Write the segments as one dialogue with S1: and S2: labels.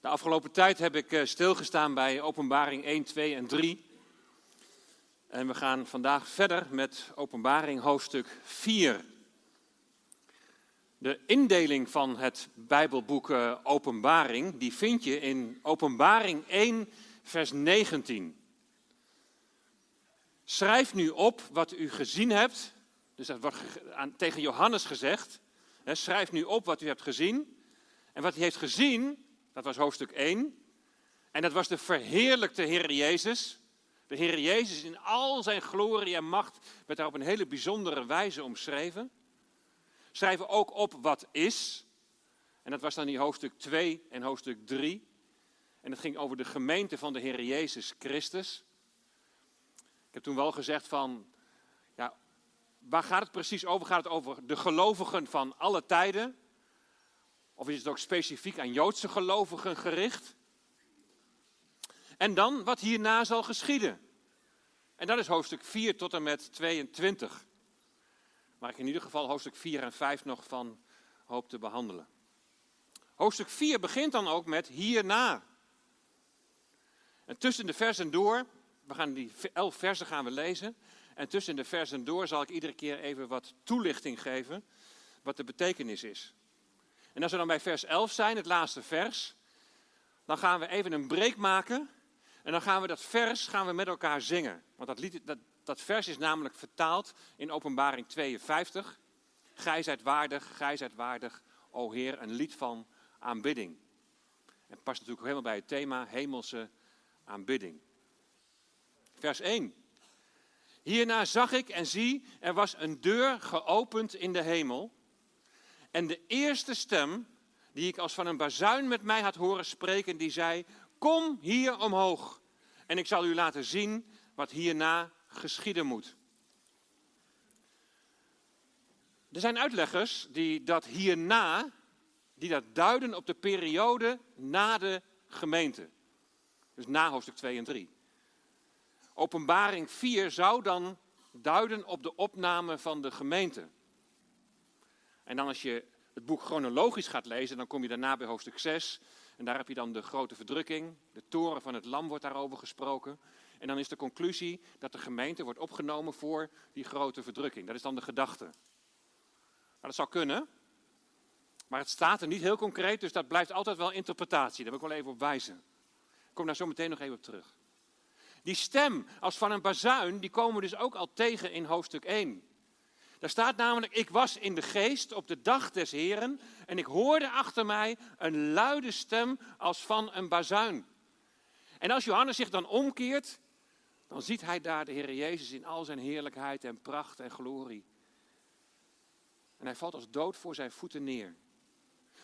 S1: De afgelopen tijd heb ik eh, stilgestaan bij Openbaring 1, 2 en 3. En we gaan vandaag verder met Openbaring hoofdstuk 4. De indeling van het Bijbelboek eh, Openbaring, die vind je in Openbaring 1, vers 19. Schrijf nu op wat u gezien hebt. Dus dat wordt tegen Johannes gezegd. Schrijf nu op wat u hebt gezien. En wat hij heeft gezien, dat was hoofdstuk 1. En dat was de verheerlijkte Heer Jezus. De Heer Jezus in al zijn glorie en macht werd daar op een hele bijzondere wijze omschreven. Schrijven ook op wat is. En dat was dan die hoofdstuk 2 en hoofdstuk 3. En dat ging over de gemeente van de Heer Jezus Christus. Ik heb toen wel gezegd van, ja, waar gaat het precies over? Gaat het over de gelovigen van alle tijden? Of is het ook specifiek aan Joodse gelovigen gericht? En dan wat hierna zal geschieden. En dat is hoofdstuk 4 tot en met 22. Waar ik in ieder geval hoofdstuk 4 en 5 nog van hoop te behandelen. Hoofdstuk 4 begint dan ook met hierna. En tussen de versen door, we gaan die elf versen gaan we lezen. En tussen de versen door zal ik iedere keer even wat toelichting geven wat de betekenis is. En als we dan bij vers 11 zijn, het laatste vers, dan gaan we even een break maken. En dan gaan we dat vers gaan we met elkaar zingen. Want dat, lied, dat, dat vers is namelijk vertaald in Openbaring 52. Gij zijt waardig, gij zijt waardig, o Heer, een lied van aanbidding. En past natuurlijk helemaal bij het thema hemelse aanbidding. Vers 1. Hierna zag ik en zie, er was een deur geopend in de hemel. En de eerste stem, die ik als van een bazuin met mij had horen spreken, die zei: Kom hier omhoog, en ik zal u laten zien wat hierna geschieden moet. Er zijn uitleggers die dat hierna, die dat duiden op de periode na de gemeente. Dus na hoofdstuk 2 en 3. Openbaring 4 zou dan duiden op de opname van de gemeente. En dan als je het boek chronologisch gaat lezen, dan kom je daarna bij hoofdstuk 6. En daar heb je dan de grote verdrukking. De toren van het lam wordt daarover gesproken. En dan is de conclusie dat de gemeente wordt opgenomen voor die grote verdrukking. Dat is dan de gedachte. Nou, dat zou kunnen. Maar het staat er niet heel concreet, dus dat blijft altijd wel interpretatie. Daar wil ik wel even op wijzen. Ik kom daar zo meteen nog even op terug. Die stem als van een bazuin, die komen we dus ook al tegen in hoofdstuk 1. Daar staat namelijk, ik was in de geest op de dag des Heren en ik hoorde achter mij een luide stem als van een bazuin. En als Johannes zich dan omkeert, dan ziet hij daar de Heer Jezus in al zijn heerlijkheid en pracht en glorie. En hij valt als dood voor zijn voeten neer.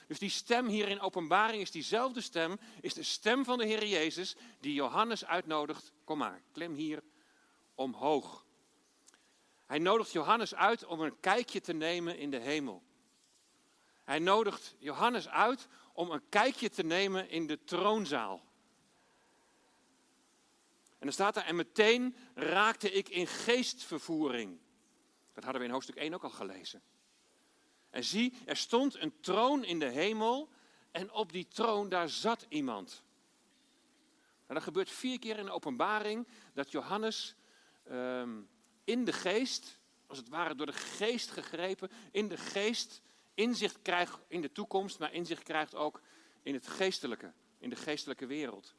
S1: Dus die stem hier in openbaring is diezelfde stem, is de stem van de Heer Jezus die Johannes uitnodigt. Kom maar, klim hier omhoog. Hij nodigt Johannes uit om een kijkje te nemen in de hemel. Hij nodigt Johannes uit om een kijkje te nemen in de troonzaal. En dan staat er, en meteen raakte ik in geestvervoering. Dat hadden we in hoofdstuk 1 ook al gelezen. En zie, er stond een troon in de hemel en op die troon daar zat iemand. En dat gebeurt vier keer in de openbaring dat Johannes ehm, in de geest, als het ware door de geest gegrepen, in de geest inzicht krijgt in de toekomst, maar inzicht krijgt ook in het geestelijke, in de geestelijke wereld.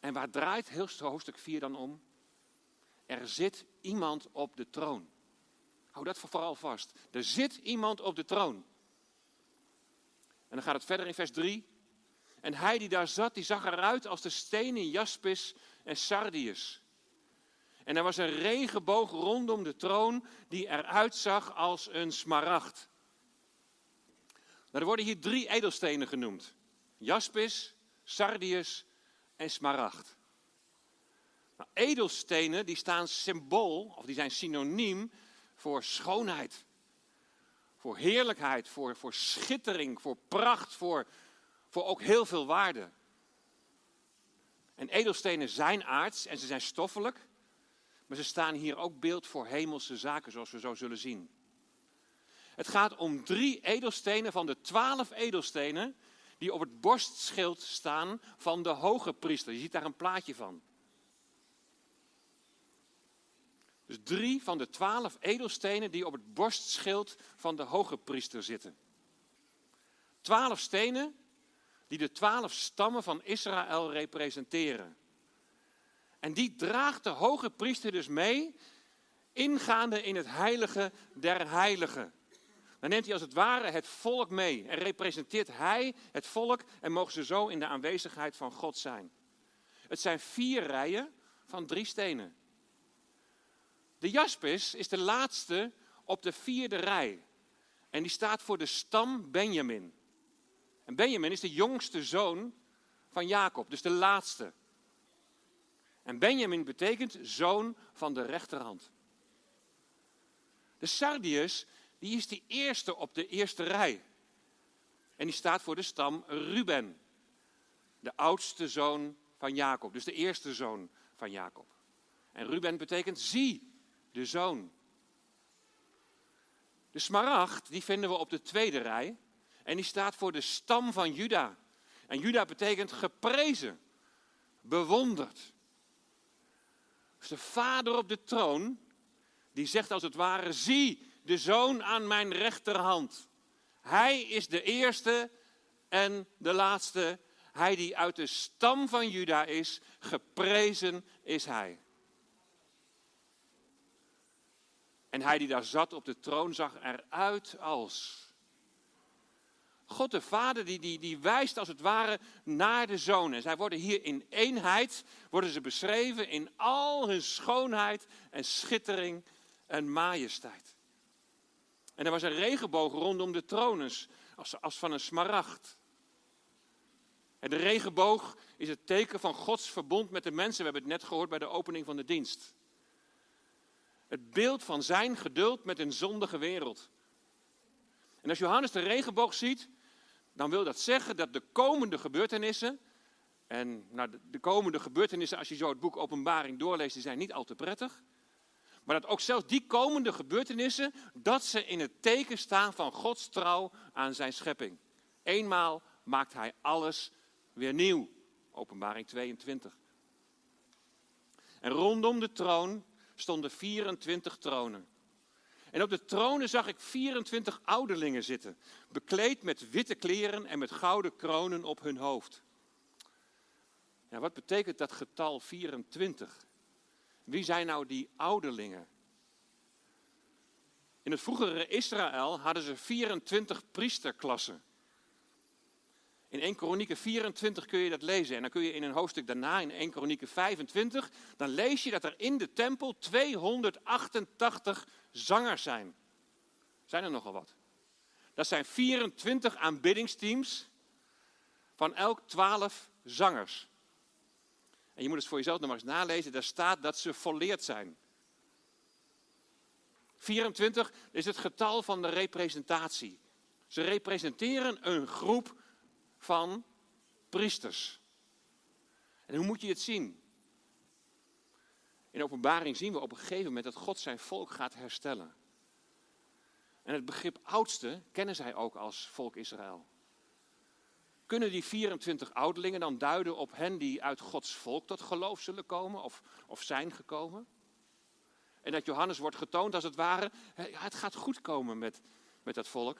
S1: En waar draait heel hoofdstuk 4 dan om? Er zit iemand op de troon. Hou dat vooral vast. Er zit iemand op de troon. En dan gaat het verder in vers 3. En hij die daar zat, die zag eruit als de stenen jaspis en sardius. En er was een regenboog rondom de troon die eruit zag als een smaragd. Nou, er worden hier drie edelstenen genoemd. Jaspis, sardius en smaragd. Nou, edelstenen die staan symbool, of die zijn synoniem voor schoonheid. Voor heerlijkheid, voor, voor schittering, voor pracht, voor, voor ook heel veel waarde. En edelstenen zijn aards en ze zijn stoffelijk. Maar ze staan hier ook beeld voor hemelse zaken, zoals we zo zullen zien. Het gaat om drie edelstenen van de twaalf edelstenen die op het borstschild staan van de hoge priester. Je ziet daar een plaatje van. Dus drie van de twaalf edelstenen die op het borstschild van de hoge priester zitten. Twaalf stenen die de twaalf stammen van Israël representeren. En die draagt de hoge priester dus mee, ingaande in het heilige der heiligen. Dan neemt hij als het ware het volk mee en representeert hij het volk en mogen ze zo in de aanwezigheid van God zijn. Het zijn vier rijen van drie stenen. De jaspis is de laatste op de vierde rij. En die staat voor de stam Benjamin. En Benjamin is de jongste zoon van Jacob, dus de laatste. En Benjamin betekent zoon van de rechterhand. De sardius, die is de eerste op de eerste rij. En die staat voor de stam Ruben. De oudste zoon van Jacob, dus de eerste zoon van Jacob. En Ruben betekent zie, de zoon. De smaragd, die vinden we op de tweede rij. En die staat voor de stam van Juda. En Juda betekent geprezen, bewonderd. De vader op de troon, die zegt als het ware, zie de zoon aan mijn rechterhand. Hij is de eerste en de laatste. Hij die uit de stam van Juda is, geprezen is hij. En hij die daar zat op de troon zag eruit als. God de Vader die, die, die wijst als het ware naar de Zoon. En zij worden hier in eenheid, worden ze beschreven in al hun schoonheid en schittering en majesteit. En er was een regenboog rondom de troon, als, als van een smaragd. En de regenboog is het teken van Gods verbond met de mensen. We hebben het net gehoord bij de opening van de dienst. Het beeld van zijn geduld met een zondige wereld. En als Johannes de regenboog ziet, dan wil dat zeggen dat de komende gebeurtenissen, en nou, de komende gebeurtenissen, als je zo het boek Openbaring doorleest, die zijn niet al te prettig. Maar dat ook zelfs die komende gebeurtenissen, dat ze in het teken staan van Gods trouw aan zijn schepping. Eenmaal maakt hij alles weer nieuw. Openbaring 22. En rondom de troon stonden 24 tronen. En op de tronen zag ik 24 ouderlingen zitten, bekleed met witte kleren en met gouden kronen op hun hoofd. Ja, wat betekent dat getal 24? Wie zijn nou die ouderlingen? In het vroegere Israël hadden ze 24 priesterklassen. In 1 Kronieken 24 kun je dat lezen. En dan kun je in een hoofdstuk daarna, in 1 Kronieken 25, dan lees je dat er in de tempel 288 zangers zijn. Zijn er nogal wat? Dat zijn 24 aanbiddingsteams van elk 12 zangers. En je moet het voor jezelf nog maar eens nalezen. Daar staat dat ze volleerd zijn. 24 is het getal van de representatie. Ze representeren een groep van priesters. En hoe moet je het zien? In openbaring zien we op een gegeven moment dat God zijn volk gaat herstellen. En het begrip oudste kennen zij ook als volk Israël. Kunnen die 24 ouderlingen dan duiden op hen die uit Gods volk tot geloof zullen komen of, of zijn gekomen? En dat Johannes wordt getoond als het ware, het gaat goed komen met, met dat volk.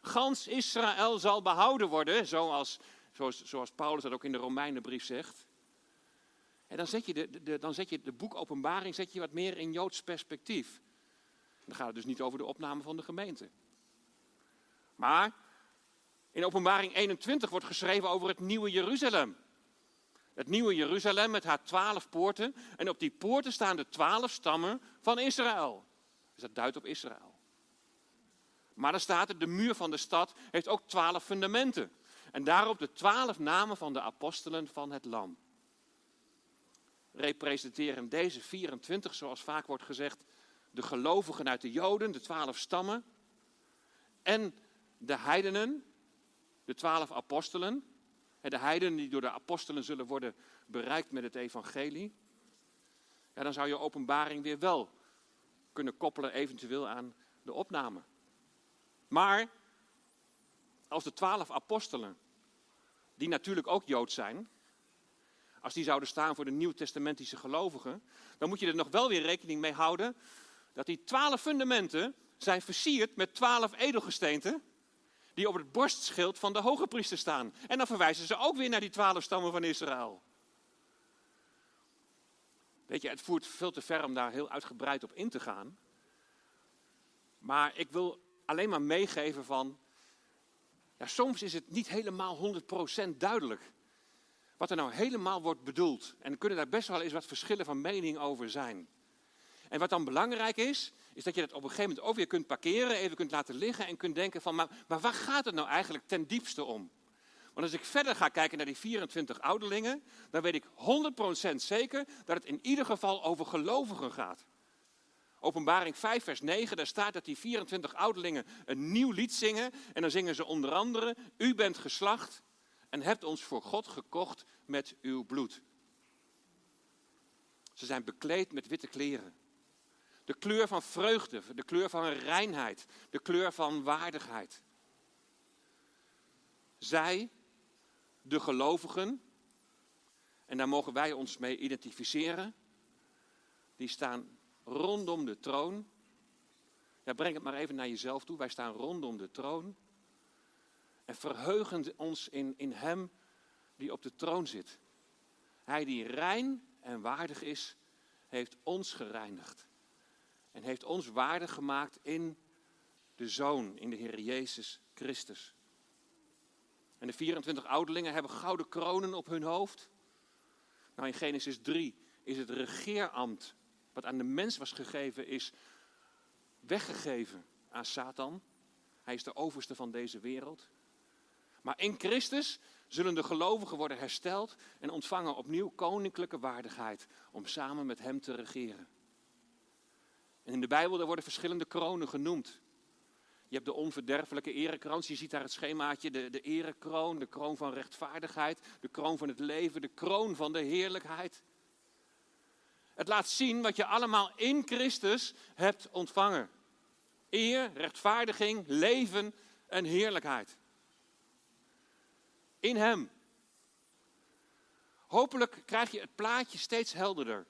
S1: Gans Israël zal behouden worden, zoals, zoals, zoals Paulus dat ook in de Romeinenbrief zegt. En dan zet je de, de, dan zet je de boek Openbaring zet je wat meer in Joods perspectief. Dan gaat het dus niet over de opname van de gemeente. Maar in Openbaring 21 wordt geschreven over het nieuwe Jeruzalem. Het nieuwe Jeruzalem met haar twaalf poorten. En op die poorten staan de twaalf stammen van Israël. Dus dat duidt op Israël. Maar dan staat er, de muur van de stad heeft ook twaalf fundamenten. En daarop de twaalf namen van de apostelen van het lam. Representeren deze 24, zoals vaak wordt gezegd, de gelovigen uit de Joden, de twaalf stammen. En de heidenen, de twaalf apostelen. En de heidenen die door de apostelen zullen worden bereikt met het evangelie. Ja, dan zou je openbaring weer wel kunnen koppelen eventueel aan de opname. Maar als de twaalf apostelen die natuurlijk ook Jood zijn, als die zouden staan voor de nieuwtestamentische gelovigen, dan moet je er nog wel weer rekening mee houden dat die twaalf fundamenten zijn versierd met twaalf edelgesteenten die op het borstschild van de hoge priester staan. En dan verwijzen ze ook weer naar die twaalf stammen van Israël. Weet je, het voert veel te ver om daar heel uitgebreid op in te gaan. Maar ik wil alleen maar meegeven van, ja, soms is het niet helemaal 100% duidelijk wat er nou helemaal wordt bedoeld. En er kunnen daar best wel eens wat verschillen van mening over zijn. En wat dan belangrijk is, is dat je dat op een gegeven moment ook weer kunt parkeren, even kunt laten liggen en kunt denken van, maar, maar waar gaat het nou eigenlijk ten diepste om? Want als ik verder ga kijken naar die 24 ouderlingen, dan weet ik 100% zeker dat het in ieder geval over gelovigen gaat. Openbaring 5, vers 9, daar staat dat die 24 ouderlingen een nieuw lied zingen. En dan zingen ze onder andere, u bent geslacht en hebt ons voor God gekocht met uw bloed. Ze zijn bekleed met witte kleren. De kleur van vreugde, de kleur van reinheid, de kleur van waardigheid. Zij, de gelovigen, en daar mogen wij ons mee identificeren, die staan rondom de troon. Ja, breng het maar even naar jezelf toe. Wij staan rondom de troon. En verheugen ons in, in Hem die op de troon zit. Hij die rein en waardig is, heeft ons gereinigd. En heeft ons waardig gemaakt in de Zoon, in de Heer Jezus Christus. En de 24 ouderlingen hebben gouden kronen op hun hoofd. Nou, in Genesis 3 is het regeerambt wat aan de mens was gegeven, is weggegeven aan Satan. Hij is de overste van deze wereld. Maar in Christus zullen de gelovigen worden hersteld en ontvangen opnieuw koninklijke waardigheid om samen met Hem te regeren. En in de Bijbel worden verschillende kronen genoemd. Je hebt de onverderfelijke erekroon. Je ziet daar het schemaatje, de, de erekroon, de kroon van rechtvaardigheid, de kroon van het leven, de kroon van de heerlijkheid. Het laat zien wat je allemaal in Christus hebt ontvangen. Eer, rechtvaardiging, leven en heerlijkheid. In Hem. Hopelijk krijg je het plaatje steeds helderder.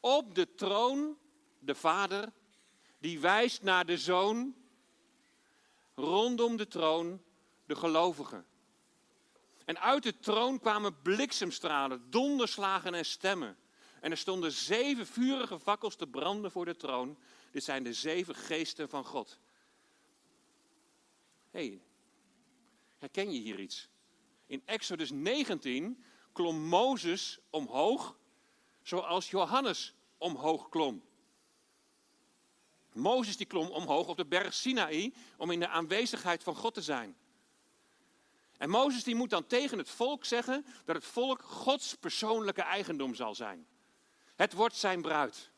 S1: Op de troon de Vader, die wijst naar de Zoon. Rondom de troon de gelovigen. En uit de troon kwamen bliksemstralen, donderslagen en stemmen. En er stonden zeven vurige fakkels te branden voor de troon. Dit zijn de zeven geesten van God. Hey, herken je hier iets? In Exodus 19 klom Mozes omhoog, zoals Johannes omhoog klom. Mozes die klom omhoog op de berg Sinaï om in de aanwezigheid van God te zijn. En Mozes die moet dan tegen het volk zeggen dat het volk Gods persoonlijke eigendom zal zijn. Het wordt zijn bruid.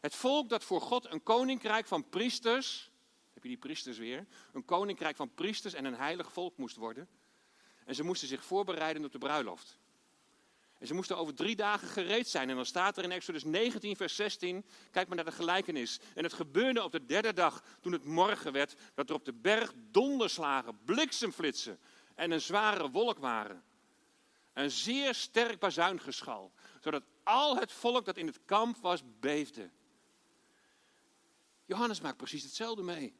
S1: Het volk dat voor God een koninkrijk van priesters, heb je die priesters weer, een koninkrijk van priesters en een heilig volk moest worden. En ze moesten zich voorbereiden op de bruiloft. En ze moesten over drie dagen gereed zijn. En dan staat er in Exodus 19, vers 16, kijk maar naar de gelijkenis. En het gebeurde op de derde dag, toen het morgen werd, dat er op de berg donderslagen, bliksemflitsen en een zware wolk waren. Een zeer sterk bazuingeschal zodat al het volk dat in het kamp was beefde. Johannes maakt precies hetzelfde mee.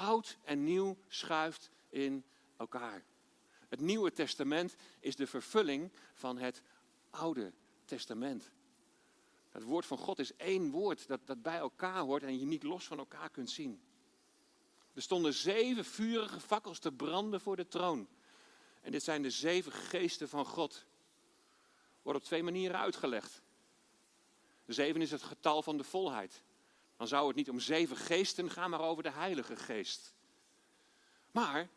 S1: Oud en nieuw schuift in elkaar. Het Nieuwe Testament is de vervulling van het Oude Testament. Het woord van God is één woord dat, dat bij elkaar hoort en je niet los van elkaar kunt zien. Er stonden zeven vurige fakkels te branden voor de troon. En dit zijn de zeven geesten van God wordt op twee manieren uitgelegd. Zeven is het getal van de volheid. Dan zou het niet om zeven geesten gaan, maar over de Heilige Geest. Maar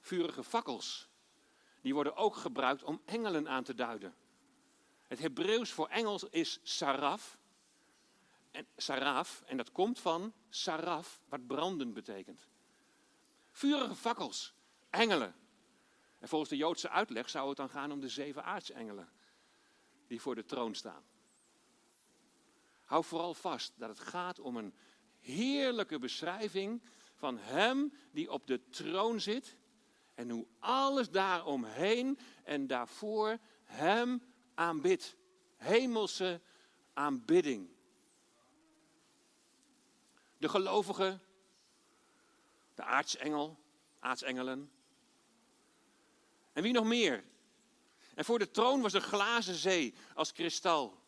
S1: vurige fakkels, die worden ook gebruikt om engelen aan te duiden. Het Hebreeuws voor engels is saraf. En, saraf, en dat komt van saraf, wat branden betekent. Vurige fakkels, engelen. En volgens de Joodse uitleg zou het dan gaan om de zeven aartsengelen die voor de troon staan. Hou vooral vast dat het gaat om een heerlijke beschrijving van Hem die op de troon zit en hoe alles daaromheen en daarvoor Hem aanbidt. Hemelse aanbidding. De gelovigen, de aartsengel, aartsengelen. En wie nog meer? En voor de troon was een glazen zee als kristal.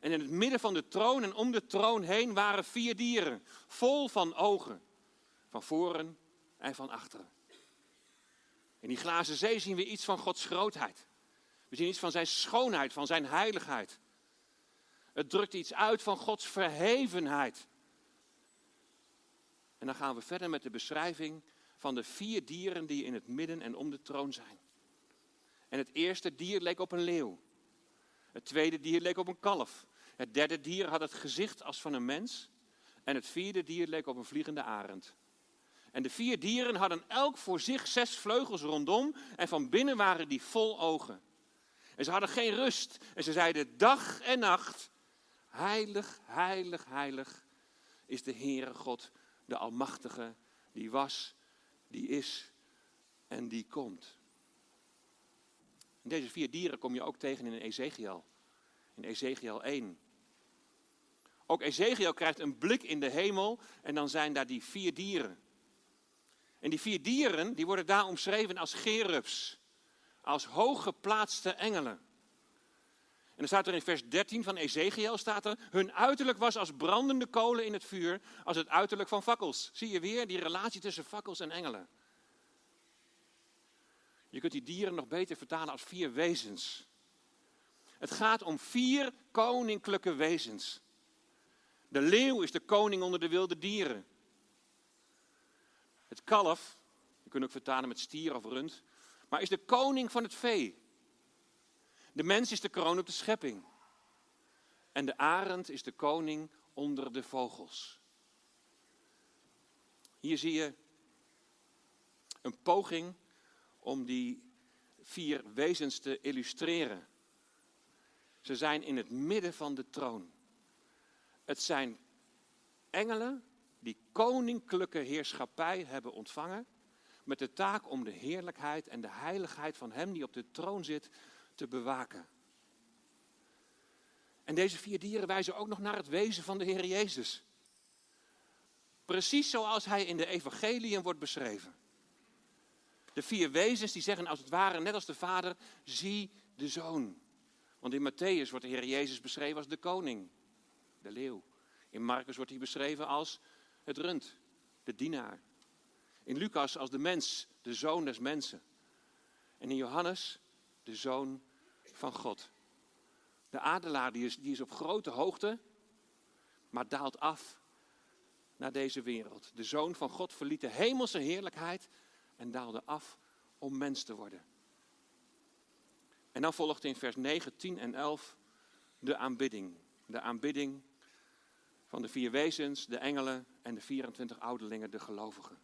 S1: En in het midden van de troon en om de troon heen waren vier dieren, vol van ogen, van voren en van achteren. In die glazen zee zien we iets van Gods grootheid. We zien iets van zijn schoonheid, van zijn heiligheid. Het drukt iets uit van Gods verhevenheid. En dan gaan we verder met de beschrijving van de vier dieren die in het midden en om de troon zijn. En het eerste dier leek op een leeuw. Het tweede dier leek op een kalf. Het derde dier had het gezicht als van een mens. En het vierde dier leek op een vliegende arend. En de vier dieren hadden elk voor zich zes vleugels rondom. En van binnen waren die vol ogen. En ze hadden geen rust. En ze zeiden dag en nacht: Heilig, heilig, heilig is de Heere God, de Almachtige, die was, die is en die komt. Deze vier dieren kom je ook tegen in Ezekiel. In Ezekiel 1. Ook Ezekiel krijgt een blik in de hemel en dan zijn daar die vier dieren. En die vier dieren die worden daar omschreven als gerubs, als hooggeplaatste engelen. En dan staat er in vers 13 van Ezekiel, staat er, hun uiterlijk was als brandende kolen in het vuur, als het uiterlijk van fakkels. Zie je weer die relatie tussen fakkels en engelen. Je kunt die dieren nog beter vertalen als vier wezens. Het gaat om vier koninklijke wezens. De leeuw is de koning onder de wilde dieren. Het kalf, je kunt ook vertalen met stier of rund, maar is de koning van het vee. De mens is de kroon op de schepping. En de arend is de koning onder de vogels. Hier zie je een poging om die vier wezens te illustreren. Ze zijn in het midden van de troon. Het zijn engelen die koninklijke heerschappij hebben ontvangen. Met de taak om de heerlijkheid en de heiligheid van Hem die op de troon zit te bewaken. En deze vier dieren wijzen ook nog naar het wezen van de Heer Jezus. Precies zoals Hij in de Evangeliën wordt beschreven. De vier wezens die zeggen als het ware, net als de Vader, zie de Zoon. Want in Matthäus wordt de Heer Jezus beschreven als de koning, de leeuw. In Marcus wordt hij beschreven als het rund, de dienaar. In Lucas als de mens, de zoon des mensen. En in Johannes de zoon van God. De adelaar die is, die is op grote hoogte, maar daalt af naar deze wereld. De zoon van God verliet de hemelse heerlijkheid en daalde af om mens te worden. En dan volgt in vers 9, 10 en 11 de aanbidding. De aanbidding van de vier wezens, de engelen en de 24 ouderlingen, de gelovigen.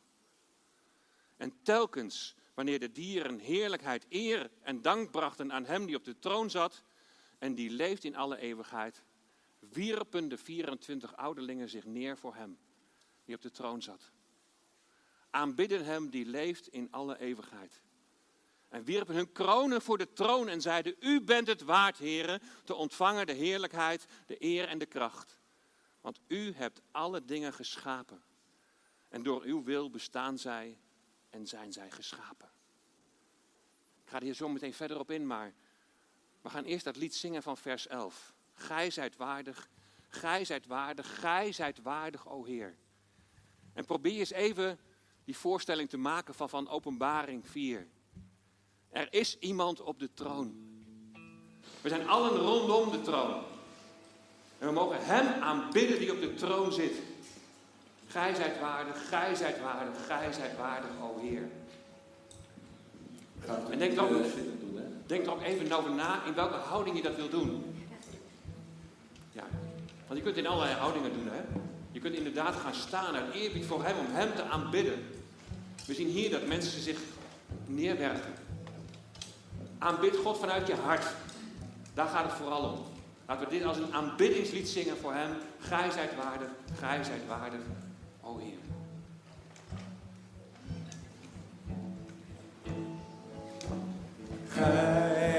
S1: En telkens wanneer de dieren heerlijkheid, eer en dank brachten aan hem die op de troon zat en die leeft in alle eeuwigheid, wierpen de 24 ouderlingen zich neer voor hem die op de troon zat. Aanbidden hem die leeft in alle eeuwigheid. En wierpen hun kronen voor de troon en zeiden, u bent het waard, heren, te ontvangen de heerlijkheid, de eer en de kracht. Want u hebt alle dingen geschapen. En door uw wil bestaan zij en zijn zij geschapen. Ik ga er hier zo meteen verder op in, maar we gaan eerst dat lied zingen van vers 11. Gij zijt waardig, gij zijt waardig, gij zijt waardig, o Heer. En probeer eens even die voorstelling te maken van, van openbaring 4. Er is iemand op de troon. We zijn allen rondom de troon. En we mogen Hem aanbidden die op de troon zit. Gij zijt waardig, gij zijt waardig, gij zijt waardig, o Heer. En denk er, ook, denk er ook even over na in welke houding je dat wil doen. Ja, want je kunt in allerlei houdingen doen, hè. Je kunt inderdaad gaan staan uit eerbied voor Hem, om Hem te aanbidden. We zien hier dat mensen zich neerwerpen. Aanbid God vanuit je hart. Daar gaat het vooral om. Laten we dit als een aanbiddingslied zingen voor Hem. Gij zijt waardig, gij zijt waardig, o Heer. Gij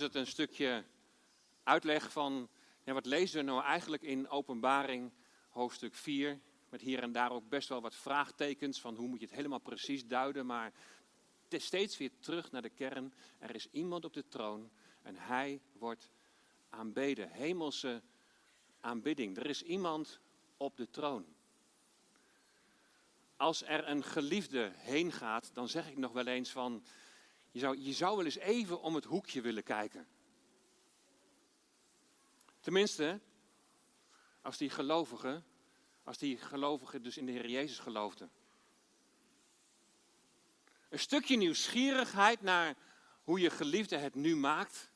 S1: was het een stukje uitleg van ja, wat lezen we nou eigenlijk in Openbaring hoofdstuk 4. Met hier en daar ook best wel wat vraagtekens van hoe moet je het helemaal precies duiden. Maar steeds weer terug naar de kern. Er is iemand op de troon en hij wordt aanbeden. Hemelse aanbidding. Er is iemand op de troon. Als er een geliefde heen gaat, dan zeg ik nog wel eens van je zou, je zou wel eens even om het hoekje willen kijken. Tenminste, als die gelovigen, als die gelovigen dus in de Heer Jezus geloofden. Een stukje nieuwsgierigheid naar hoe je geliefde het nu maakt.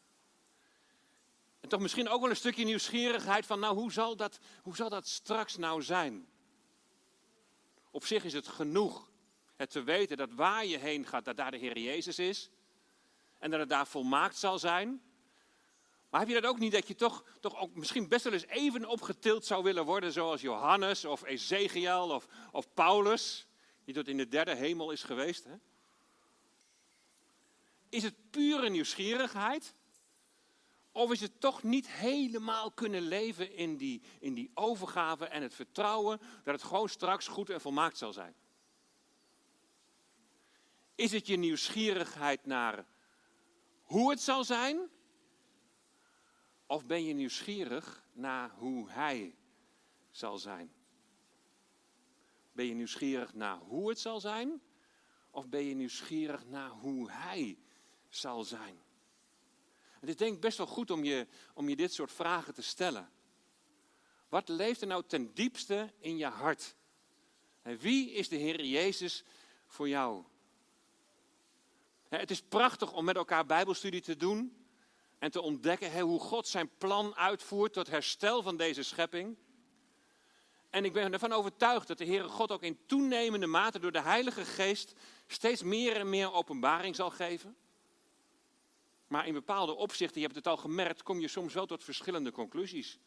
S1: En toch misschien ook wel een stukje nieuwsgierigheid van, nou, hoe zal dat, hoe zal dat straks nou zijn? Op zich is het genoeg het te weten dat waar je heen gaat, dat daar de Heer Jezus is. En dat het daar volmaakt zal zijn. Maar heb je dat ook niet, dat je toch, toch ook misschien best wel eens even opgetild zou willen worden, zoals Johannes of Ezekiel of, of Paulus, die tot in de derde hemel is geweest? Hè? Is het pure nieuwsgierigheid? Of is het toch niet helemaal kunnen leven in die, in die overgave en het vertrouwen dat het gewoon straks goed en volmaakt zal zijn? Is het je nieuwsgierigheid naar hoe het zal zijn? Of ben je nieuwsgierig naar hoe Hij zal zijn? Ben je nieuwsgierig naar hoe het zal zijn? Of ben je nieuwsgierig naar hoe Hij zal zijn? Het is denk ik best wel goed om je, om je dit soort vragen te stellen. Wat leeft er nou ten diepste in je hart? En wie is de Heer Jezus voor jou? Het is prachtig om met elkaar Bijbelstudie te doen en te ontdekken hoe God zijn plan uitvoert tot herstel van deze schepping. En ik ben ervan overtuigd dat de Heere God ook in toenemende mate door de Heilige Geest steeds meer en meer openbaring zal geven. Maar in bepaalde opzichten, je hebt het al gemerkt, kom je soms wel tot verschillende conclusies.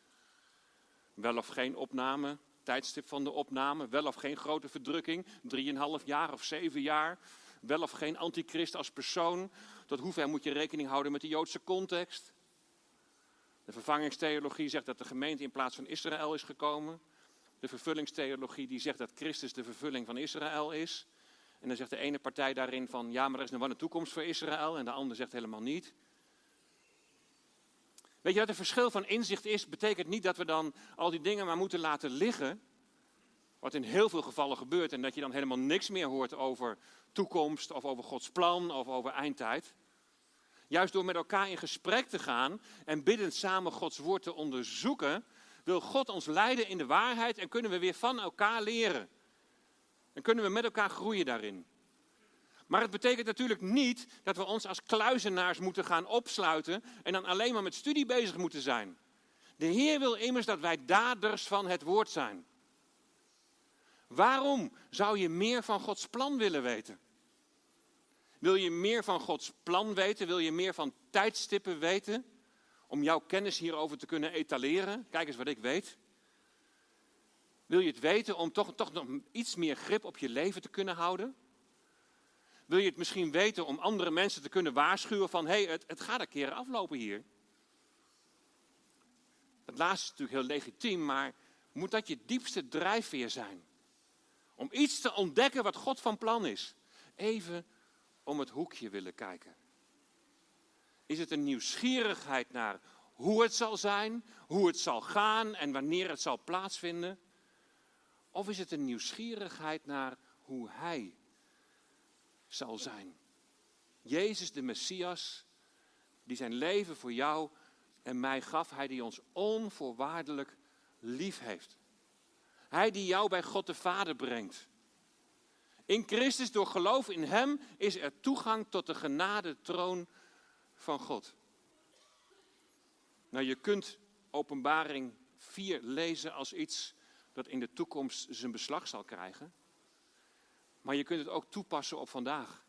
S1: Wel of geen opname, tijdstip van de opname, wel of geen grote verdrukking, drieënhalf jaar of zeven jaar, wel of geen antichrist als persoon, tot hoever moet je rekening houden met de Joodse context. De vervangingstheologie zegt dat de gemeente in plaats van Israël is gekomen. De vervullingstheologie die zegt dat Christus de vervulling van Israël is. En dan zegt de ene partij daarin van ja, maar er is nog wel een toekomst voor Israël. En de andere zegt helemaal niet. Weet je wat het verschil van inzicht is? Betekent niet dat we dan al die dingen maar moeten laten liggen. Wat in heel veel gevallen gebeurt. En dat je dan helemaal niks meer hoort over toekomst of over Gods plan of over eindtijd. Juist door met elkaar in gesprek te gaan en biddend samen Gods woord te onderzoeken, wil God ons leiden in de waarheid en kunnen we weer van elkaar leren. En kunnen we met elkaar groeien daarin. Maar het betekent natuurlijk niet dat we ons als kluizenaars moeten gaan opsluiten en dan alleen maar met studie bezig moeten zijn. De Heer wil immers dat wij daders van het woord zijn. Waarom zou je meer van Gods plan willen weten? Wil je meer van Gods plan weten? Wil je meer van tijdstippen weten? Om jouw kennis hierover te kunnen etaleren? Kijk eens wat ik weet. Wil je het weten om toch, toch nog iets meer grip op je leven te kunnen houden? Wil je het misschien weten om andere mensen te kunnen waarschuwen van hé, hey, het, het gaat een keer aflopen hier? Dat laatste is natuurlijk heel legitiem, maar moet dat je diepste drijfveer zijn? Om iets te ontdekken wat God van plan is. Even om het hoekje willen kijken. Is het een nieuwsgierigheid naar hoe het zal zijn, hoe het zal gaan en wanneer het zal plaatsvinden? Of is het een nieuwsgierigheid naar hoe Hij zal zijn? Jezus de Messias, die zijn leven voor jou en mij gaf, Hij die ons onvoorwaardelijk lief heeft. Hij die jou bij God de Vader brengt. In Christus, door geloof in Hem, is er toegang tot de genade troon van God. Nou, je kunt openbaring 4 lezen als iets dat in de toekomst zijn beslag zal krijgen. Maar je kunt het ook toepassen op vandaag.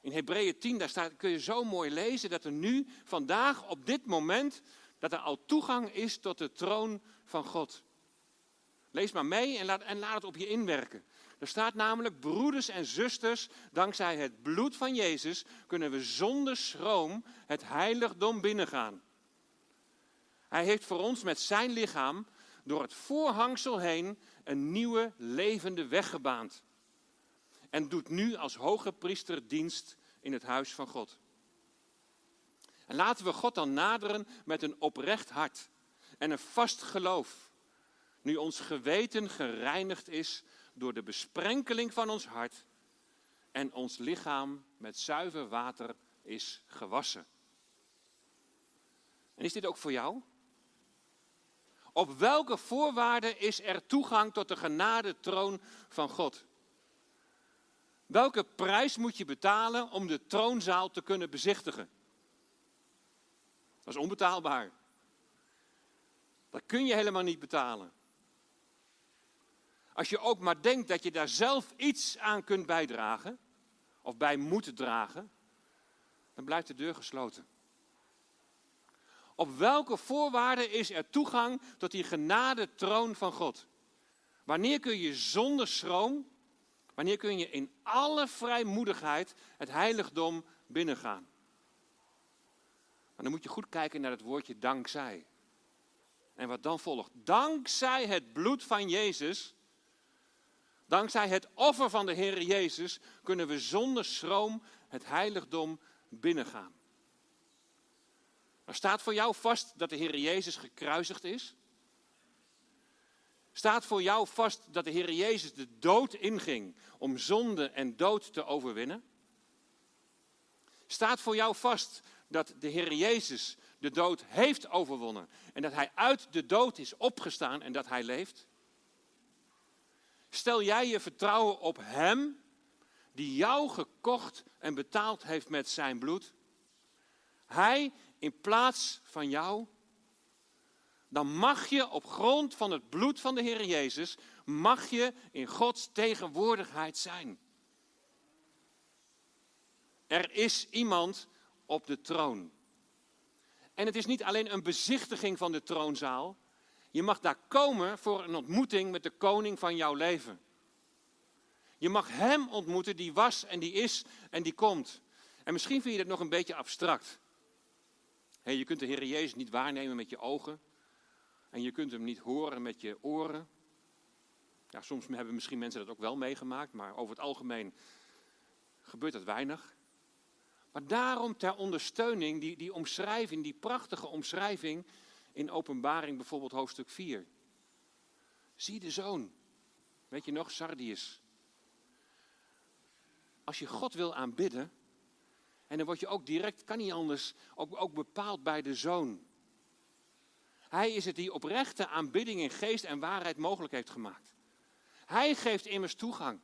S1: In Hebreeën 10, daar staat, kun je zo mooi lezen dat er nu, vandaag, op dit moment, dat er al toegang is tot de troon van God. Lees maar mee en laat, en laat het op je inwerken. Er staat namelijk, broeders en zusters, dankzij het bloed van Jezus kunnen we zonder schroom het heiligdom binnengaan. Hij heeft voor ons met zijn lichaam door het voorhangsel heen een nieuwe levende weg gebaand. En doet nu als hoge priester dienst in het huis van God. En laten we God dan naderen met een oprecht hart en een vast geloof. Nu ons geweten gereinigd is door de besprenkeling van ons hart en ons lichaam met zuiver water is gewassen. En is dit ook voor jou? Op welke voorwaarden is er toegang tot de genade troon van God? Welke prijs moet je betalen om de troonzaal te kunnen bezichtigen? Dat is onbetaalbaar. Dat kun je helemaal niet betalen. Als je ook maar denkt dat je daar zelf iets aan kunt bijdragen, of bij moet dragen, dan blijft de deur gesloten. Op welke voorwaarden is er toegang tot die genade troon van God? Wanneer kun je zonder schroom, wanneer kun je in alle vrijmoedigheid het heiligdom binnengaan? Maar dan moet je goed kijken naar het woordje dankzij. En wat dan volgt. Dankzij het bloed van Jezus Dankzij het offer van de Heer Jezus kunnen we zonder schroom het heiligdom binnengaan. Er staat voor jou vast dat de Heer Jezus gekruisigd is. Staat voor jou vast dat de Heer Jezus de dood inging om zonde en dood te overwinnen. Staat voor jou vast dat de Heer Jezus de dood heeft overwonnen en dat Hij uit de dood is opgestaan en dat Hij leeft. Stel jij je vertrouwen op Hem, die jou gekocht en betaald heeft met zijn bloed? Hij in plaats van jou? Dan mag je op grond van het bloed van de Heer Jezus, mag je in Gods tegenwoordigheid zijn. Er is iemand op de troon. En het is niet alleen een bezichtiging van de troonzaal. Je mag daar komen voor een ontmoeting met de koning van jouw leven. Je mag hem ontmoeten die was en die is en die komt. En misschien vind je dat nog een beetje abstract. je kunt de Heer Jezus niet waarnemen met je ogen. En je kunt hem niet horen met je oren. Ja, soms hebben misschien mensen dat ook wel meegemaakt, maar over het algemeen gebeurt dat weinig. Maar daarom ter ondersteuning, die, die omschrijving, die prachtige omschrijving in Openbaring, bijvoorbeeld hoofdstuk 4. Zie de zoon. Weet je nog, Sardius. Als je God wil aanbidden, en dan word je ook direct, kan niet anders, ook, ook bepaald bij de zoon. Hij is het die oprechte aanbidding in geest en waarheid mogelijk heeft gemaakt. Hij geeft immers toegang.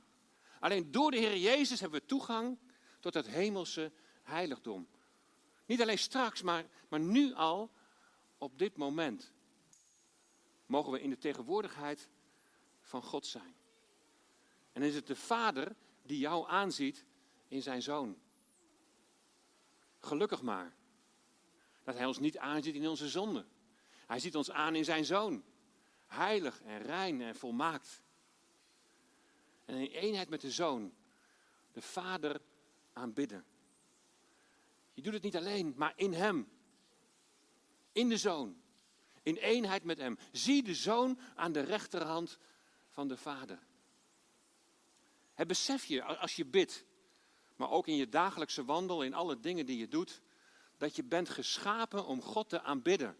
S1: Alleen door de Heer Jezus hebben we toegang tot het hemelse heiligdom. Niet alleen straks, maar, maar nu al, op dit moment, mogen we in de tegenwoordigheid van God zijn. En is het de Vader die jou aanziet in zijn Zoon. Gelukkig maar dat Hij ons niet aanziet in onze zonde. Hij ziet ons aan in zijn Zoon. Heilig en rein en volmaakt. En in eenheid met de Zoon, de Vader aanbidden. Je doet het niet alleen, maar in Hem. In de Zoon. In eenheid met Hem. Zie de Zoon aan de rechterhand van de Vader. Het besef je als je bidt, maar ook in je dagelijkse wandel, in alle dingen die je doet, dat je bent geschapen om God te aanbidden.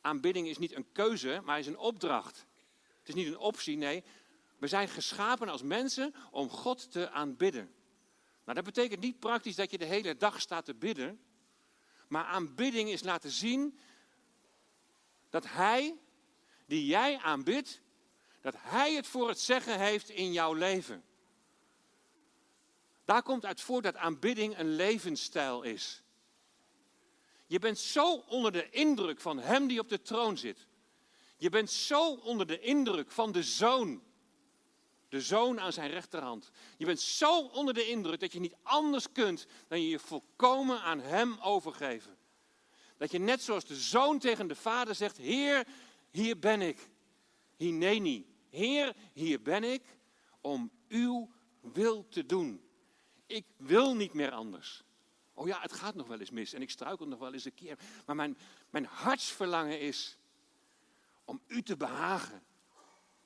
S1: Aanbidding is niet een keuze, maar is een opdracht. Het is niet een optie, nee. We zijn geschapen als mensen om God te aanbidden. Nou, dat betekent niet praktisch dat je de hele dag staat te bidden. Maar aanbidding is laten zien dat Hij, die jij aanbidt, dat Hij het voor het zeggen heeft in jouw leven. Daar komt uit voort dat aanbidding een levensstijl is. Je bent zo onder de indruk van Hem die op de troon zit. Je bent zo onder de indruk van de Zoon. De Zoon aan zijn rechterhand. Je bent zo onder de indruk dat je niet anders kunt dan je je volkomen aan Hem overgeven. Dat je net zoals de Zoon tegen de Vader zegt, Heer, hier ben ik. Hineni. Heer, hier ben ik om uw wil te doen. Ik wil niet meer anders. Oh ja, het gaat nog wel eens mis en ik struikel nog wel eens een keer. Maar mijn, mijn hartsverlangen is om u te behagen.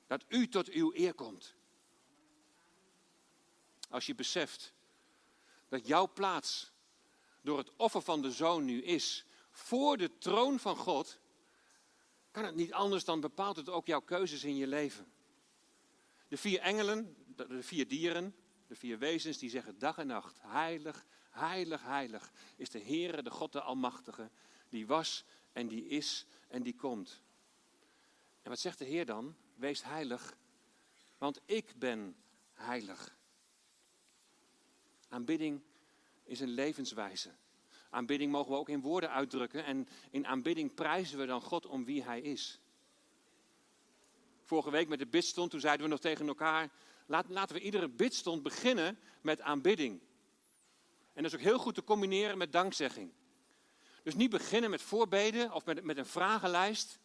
S1: Dat u tot uw eer komt. Als je beseft dat jouw plaats door het offer van de zoon nu is voor de troon van God, kan het niet anders dan bepaalt het ook jouw keuzes in je leven. De vier engelen, de vier dieren, de vier wezens, die zeggen dag en nacht, heilig, heilig, heilig is de Heere, de God de Almachtige, die was en die is en die komt. En wat zegt de Heer dan? Wees heilig, want ik ben heilig. Aanbidding is een levenswijze. Aanbidding mogen we ook in woorden uitdrukken en in aanbidding prijzen we dan God om wie Hij is. Vorige week met de bidstond, toen zeiden we nog tegen elkaar, laten we iedere bidstond beginnen met aanbidding. En dat is ook heel goed te combineren met dankzegging. Dus niet beginnen met voorbeden of met, met een vragenlijst.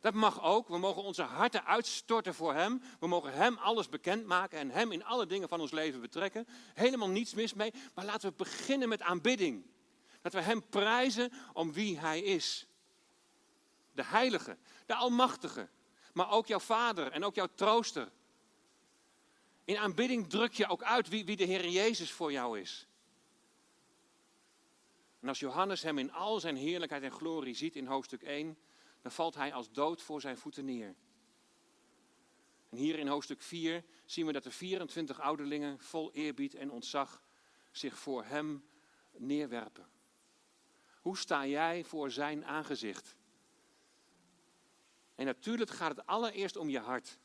S1: Dat mag ook. We mogen onze harten uitstorten voor Hem. We mogen Hem alles bekendmaken en Hem in alle dingen van ons leven betrekken. Helemaal niets mis mee. Maar laten we beginnen met aanbidding. Dat we Hem prijzen om wie Hij is. De Heilige, de Almachtige. Maar ook jouw Vader en ook jouw Trooster. In aanbidding druk je ook uit wie, wie de Heer Jezus voor jou is. En als Johannes hem in al zijn heerlijkheid en glorie ziet in hoofdstuk 1, dan valt hij als dood voor zijn voeten neer. En hier in hoofdstuk 4 zien we dat de 24 ouderlingen vol eerbied en ontzag zich voor hem neerwerpen. Hoe sta jij voor zijn aangezicht? En natuurlijk gaat het allereerst om je hart.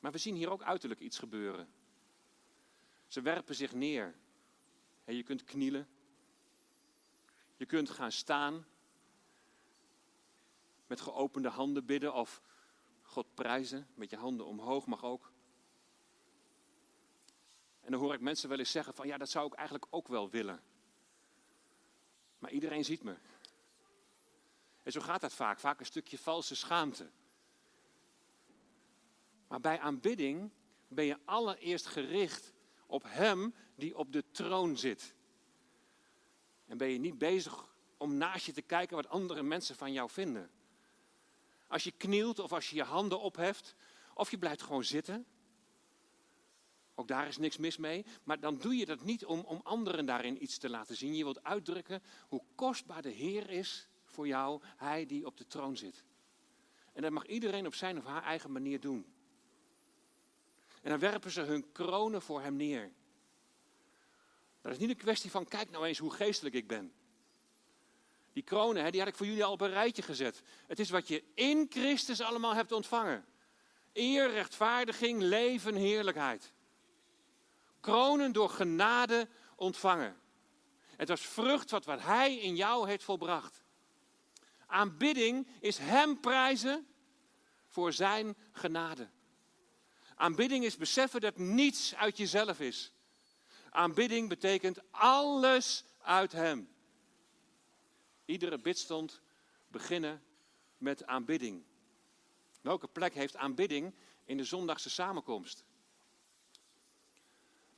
S1: Maar we zien hier ook uiterlijk iets gebeuren. Ze werpen zich neer. En je kunt knielen. Je kunt gaan staan. Met geopende handen bidden of God prijzen. Met je handen omhoog mag ook. En dan hoor ik mensen wel eens zeggen van ja, dat zou ik eigenlijk ook wel willen. Maar iedereen ziet me. En zo gaat dat vaak, vaak een stukje valse schaamte. Maar bij aanbidding ben je allereerst gericht op Hem die op de troon zit. En ben je niet bezig om naast je te kijken wat andere mensen van jou vinden. Als je knielt of als je je handen opheft, of je blijft gewoon zitten. Ook daar is niks mis mee. Maar dan doe je dat niet om, om anderen daarin iets te laten zien. Je wilt uitdrukken hoe kostbaar de Heer is voor jou, Hij die op de troon zit. En dat mag iedereen op zijn of haar eigen manier doen. En dan werpen ze hun kronen voor Hem neer. Dat is niet een kwestie van, kijk nou eens hoe geestelijk ik ben. Die kronen, die had ik voor jullie al op een rijtje gezet. Het is wat je in Christus allemaal hebt ontvangen. Eer, rechtvaardiging, leven, heerlijkheid. Kronen door genade ontvangen. Het was vrucht wat, wat Hij in jou heeft volbracht. Aanbidding is Hem prijzen voor Zijn genade. Aanbidding is beseffen dat niets uit jezelf is. Aanbidding betekent alles uit Hem. Iedere bidstond beginnen met aanbidding. Welke plek heeft aanbidding in de zondagse samenkomst?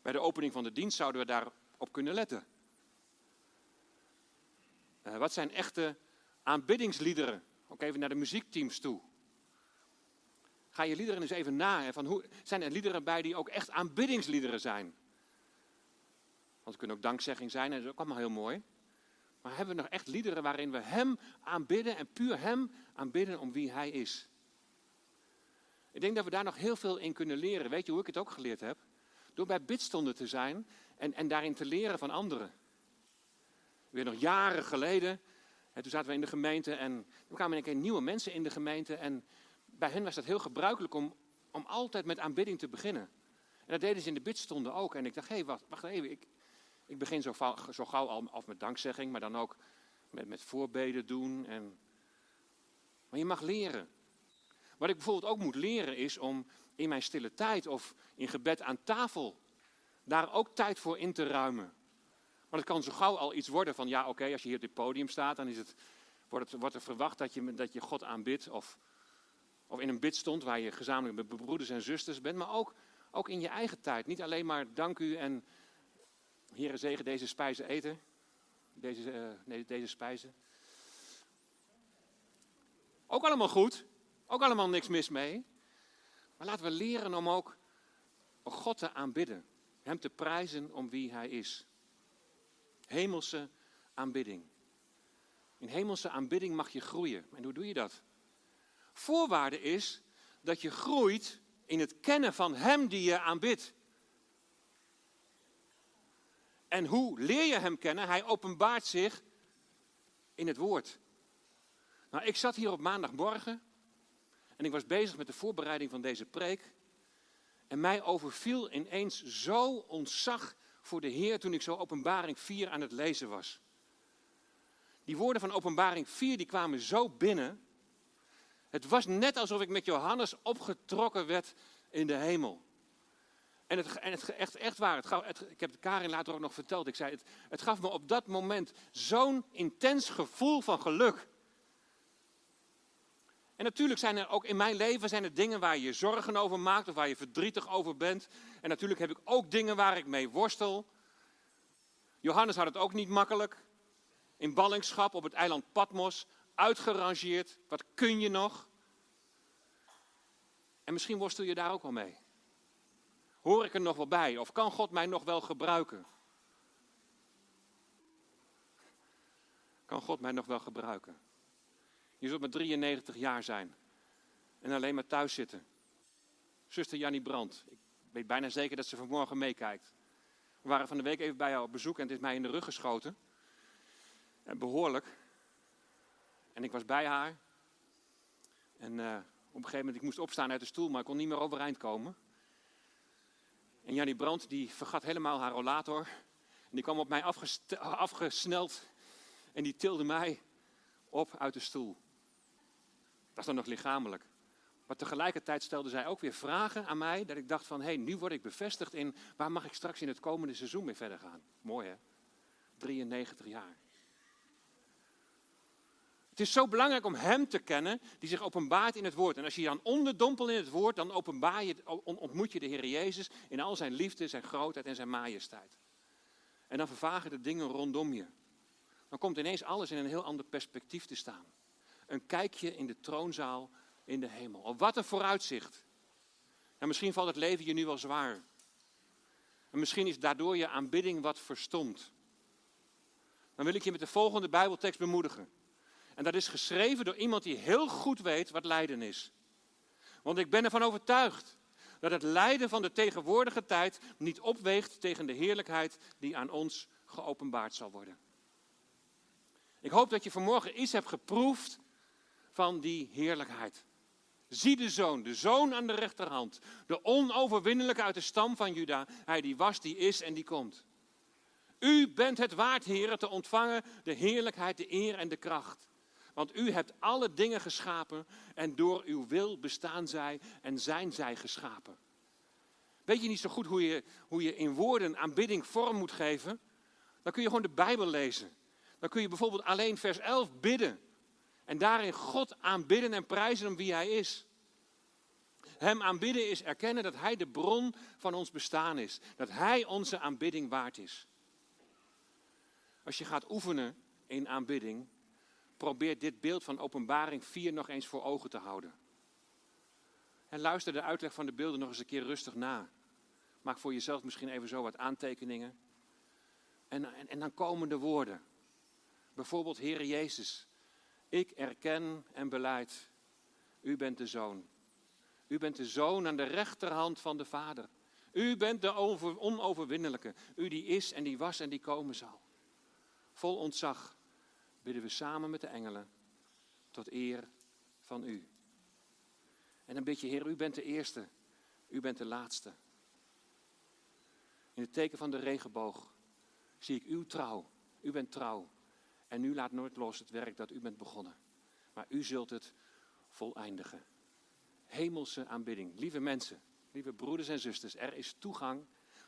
S1: Bij de opening van de dienst zouden we daarop kunnen letten. Uh, wat zijn echte aanbiddingsliederen? Ook even naar de muziekteams toe. Ga je liederen eens even na. Van hoe, zijn er liederen bij die ook echt aanbiddingsliederen zijn? Want het kunnen ook dankzegging zijn en dat is ook allemaal heel mooi. Maar hebben we nog echt liederen waarin we Hem aanbidden en puur Hem aanbidden om wie Hij is? Ik denk dat we daar nog heel veel in kunnen leren. Weet je hoe ik het ook geleerd heb? Door bij bidstonden te zijn en, en daarin te leren van anderen. Weer nog jaren geleden, hè, toen zaten we in de gemeente en er kwamen een keer nieuwe mensen in de gemeente. En bij hen was dat heel gebruikelijk om, om altijd met aanbidding te beginnen. En dat deden ze in de bidstonden ook. En ik dacht, hé, hey, wacht, wacht even, ik, ik begin zo, gauw al af met dankzegging, maar dan ook met, met voorbeden doen. En... Maar je mag leren. Wat ik bijvoorbeeld ook moet leren is om in mijn stille tijd of in gebed aan tafel daar ook tijd voor in te ruimen. Want het kan zo gauw al iets worden van, ja oké, als je hier op dit podium staat, dan is het, wordt, wordt er verwacht dat je, dat je God aanbidt. Of, of in een bidstond waar je gezamenlijk met broeders en zusters bent. Maar ook, ook in je eigen tijd. Niet alleen maar dank u en Heere zegen deze spijzen eten. Deze, uh, nee, deze spijzen. Ook allemaal goed. Ook allemaal niks mis mee. Maar laten we leren om ook God te aanbidden. Hem te prijzen om wie hij is. Hemelse aanbidding. In hemelse aanbidding mag je groeien. En hoe doe je dat? Voorwaarde is dat je groeit in het kennen van Hem die je aanbidt. En hoe leer je Hem kennen? Hij openbaart zich in het Woord. Nou, ik zat hier op maandagmorgen en ik was bezig met de voorbereiding van deze preek. En mij overviel ineens zo ontzag voor de Heer toen ik zo openbaring 4 aan het lezen was. Die woorden van openbaring 4 die kwamen zo binnen. Het was net alsof ik met Johannes opgetrokken werd in de hemel. En het, en het echt, echt waar, het ik heb het Karin later ook nog verteld. Ik zei, het, het gaf me op dat moment zo'n intens gevoel van geluk. En natuurlijk zijn er ook in mijn leven zijn er dingen waar je zorgen over maakt of waar je verdrietig over bent. En natuurlijk heb ik ook dingen waar ik mee worstel. Johannes had het ook niet makkelijk. In ballingschap op het eiland Patmos, uitgerangeerd. Wat kun je nog? En misschien worstel je daar ook wel mee. Hoor ik er nog wel bij? Of kan God mij nog wel gebruiken? Kan God mij nog wel gebruiken? Je zult maar 93 jaar zijn en alleen maar thuis zitten. Zuster Jannie Brandt, ik weet bijna zeker dat ze vanmorgen meekijkt. We waren van de week even bij haar op bezoek en het is mij in de rug geschoten. En behoorlijk. En ik was bij haar. En uh, op een gegeven moment, ik moest opstaan uit de stoel, maar ik kon niet meer overeind komen. En Jannie Brandt, die vergat helemaal haar rollator. En die kwam op mij afgesneld. En die tilde mij op uit de stoel. Dat is dan nog lichamelijk. Maar tegelijkertijd stelde zij ook weer vragen aan mij. Dat ik dacht van, hé, hey, nu word ik bevestigd in waar mag ik straks in het komende seizoen mee verder gaan. Mooi hè? 93 jaar. Het is zo belangrijk om Hem te kennen die zich openbaart in het Woord. En als je je dan onderdompelt in het Woord, dan je, ontmoet je de Heer Jezus in al zijn liefde, zijn grootheid en zijn majesteit. En dan vervagen de dingen rondom je. Dan komt ineens alles in een heel ander perspectief te staan. Een kijkje in de troonzaal in de hemel. Op wat een vooruitzicht. En misschien valt het leven je nu wel zwaar. En misschien is daardoor je aanbidding wat verstomd. Dan wil ik je met de volgende Bijbeltekst bemoedigen. En dat is geschreven door iemand die heel goed weet wat lijden is. Want ik ben ervan overtuigd dat het lijden van de tegenwoordige tijd niet opweegt tegen de heerlijkheid die aan ons geopenbaard zal worden. Ik hoop dat je vanmorgen iets hebt geproefd van die heerlijkheid. Zie de zoon, de zoon aan de rechterhand, de onoverwinnelijke uit de stam van Juda, hij die was, die is en die komt. U bent het waard, heren, te ontvangen de heerlijkheid, de eer en de kracht. Want u hebt alle dingen geschapen en door uw wil bestaan zij en zijn zij geschapen. Weet je niet zo goed hoe je, hoe je in woorden aanbidding vorm moet geven? Dan kun je gewoon de Bijbel lezen. Dan kun je bijvoorbeeld alleen vers 11 bidden. En daarin God aanbidden en prijzen om wie Hij is. Hem aanbidden is erkennen dat Hij de bron van ons bestaan is. Dat Hij onze aanbidding waard is. Als je gaat oefenen in aanbidding, probeer dit beeld van openbaring 4 nog eens voor ogen te houden. En luister de uitleg van de beelden nog eens een keer rustig na. Maak voor jezelf misschien even zo wat aantekeningen. En, en, en dan komen de woorden. Bijvoorbeeld, Heere Jezus, ik erken en beleid, u bent de Zoon. U bent de Zoon aan de rechterhand van de Vader. U bent de onoverwinnelijke. U die is en die was en die komen zal. Vol ontzag bidden we samen met de engelen tot eer van u. En dan bid je, Heer, u bent de eerste, u bent de laatste. In het teken van de regenboog zie ik uw trouw. U bent trouw. En u laat nooit los het werk dat u bent begonnen. Maar u zult het voleindigen. Hemelse aanbidding. Lieve mensen, lieve broeders en zusters, er is toegang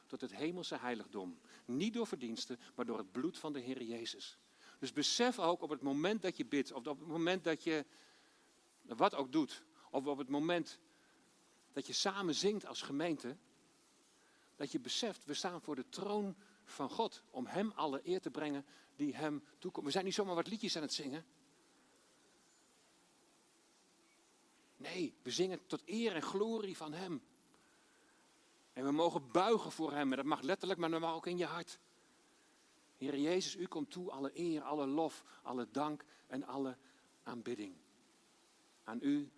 S1: tot het hemelse heiligdom. Niet door verdiensten, maar door het bloed van de Heer Jezus. Dus besef ook op het moment dat je bidt, of op het moment dat je wat ook doet, of op het moment dat je samen zingt als gemeente, dat je beseft, we staan voor de troon van God om Hem alle eer te brengen die Hem toekomt. We zijn niet zomaar wat liedjes aan het zingen. Nee, we zingen tot eer en glorie van Hem. En we mogen buigen voor Hem. En dat mag letterlijk, maar dat mag ook in je hart. Heer Jezus, U komt toe alle eer, alle lof, alle dank en alle aanbidding. Aan U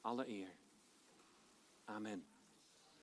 S1: alle eer. Amen.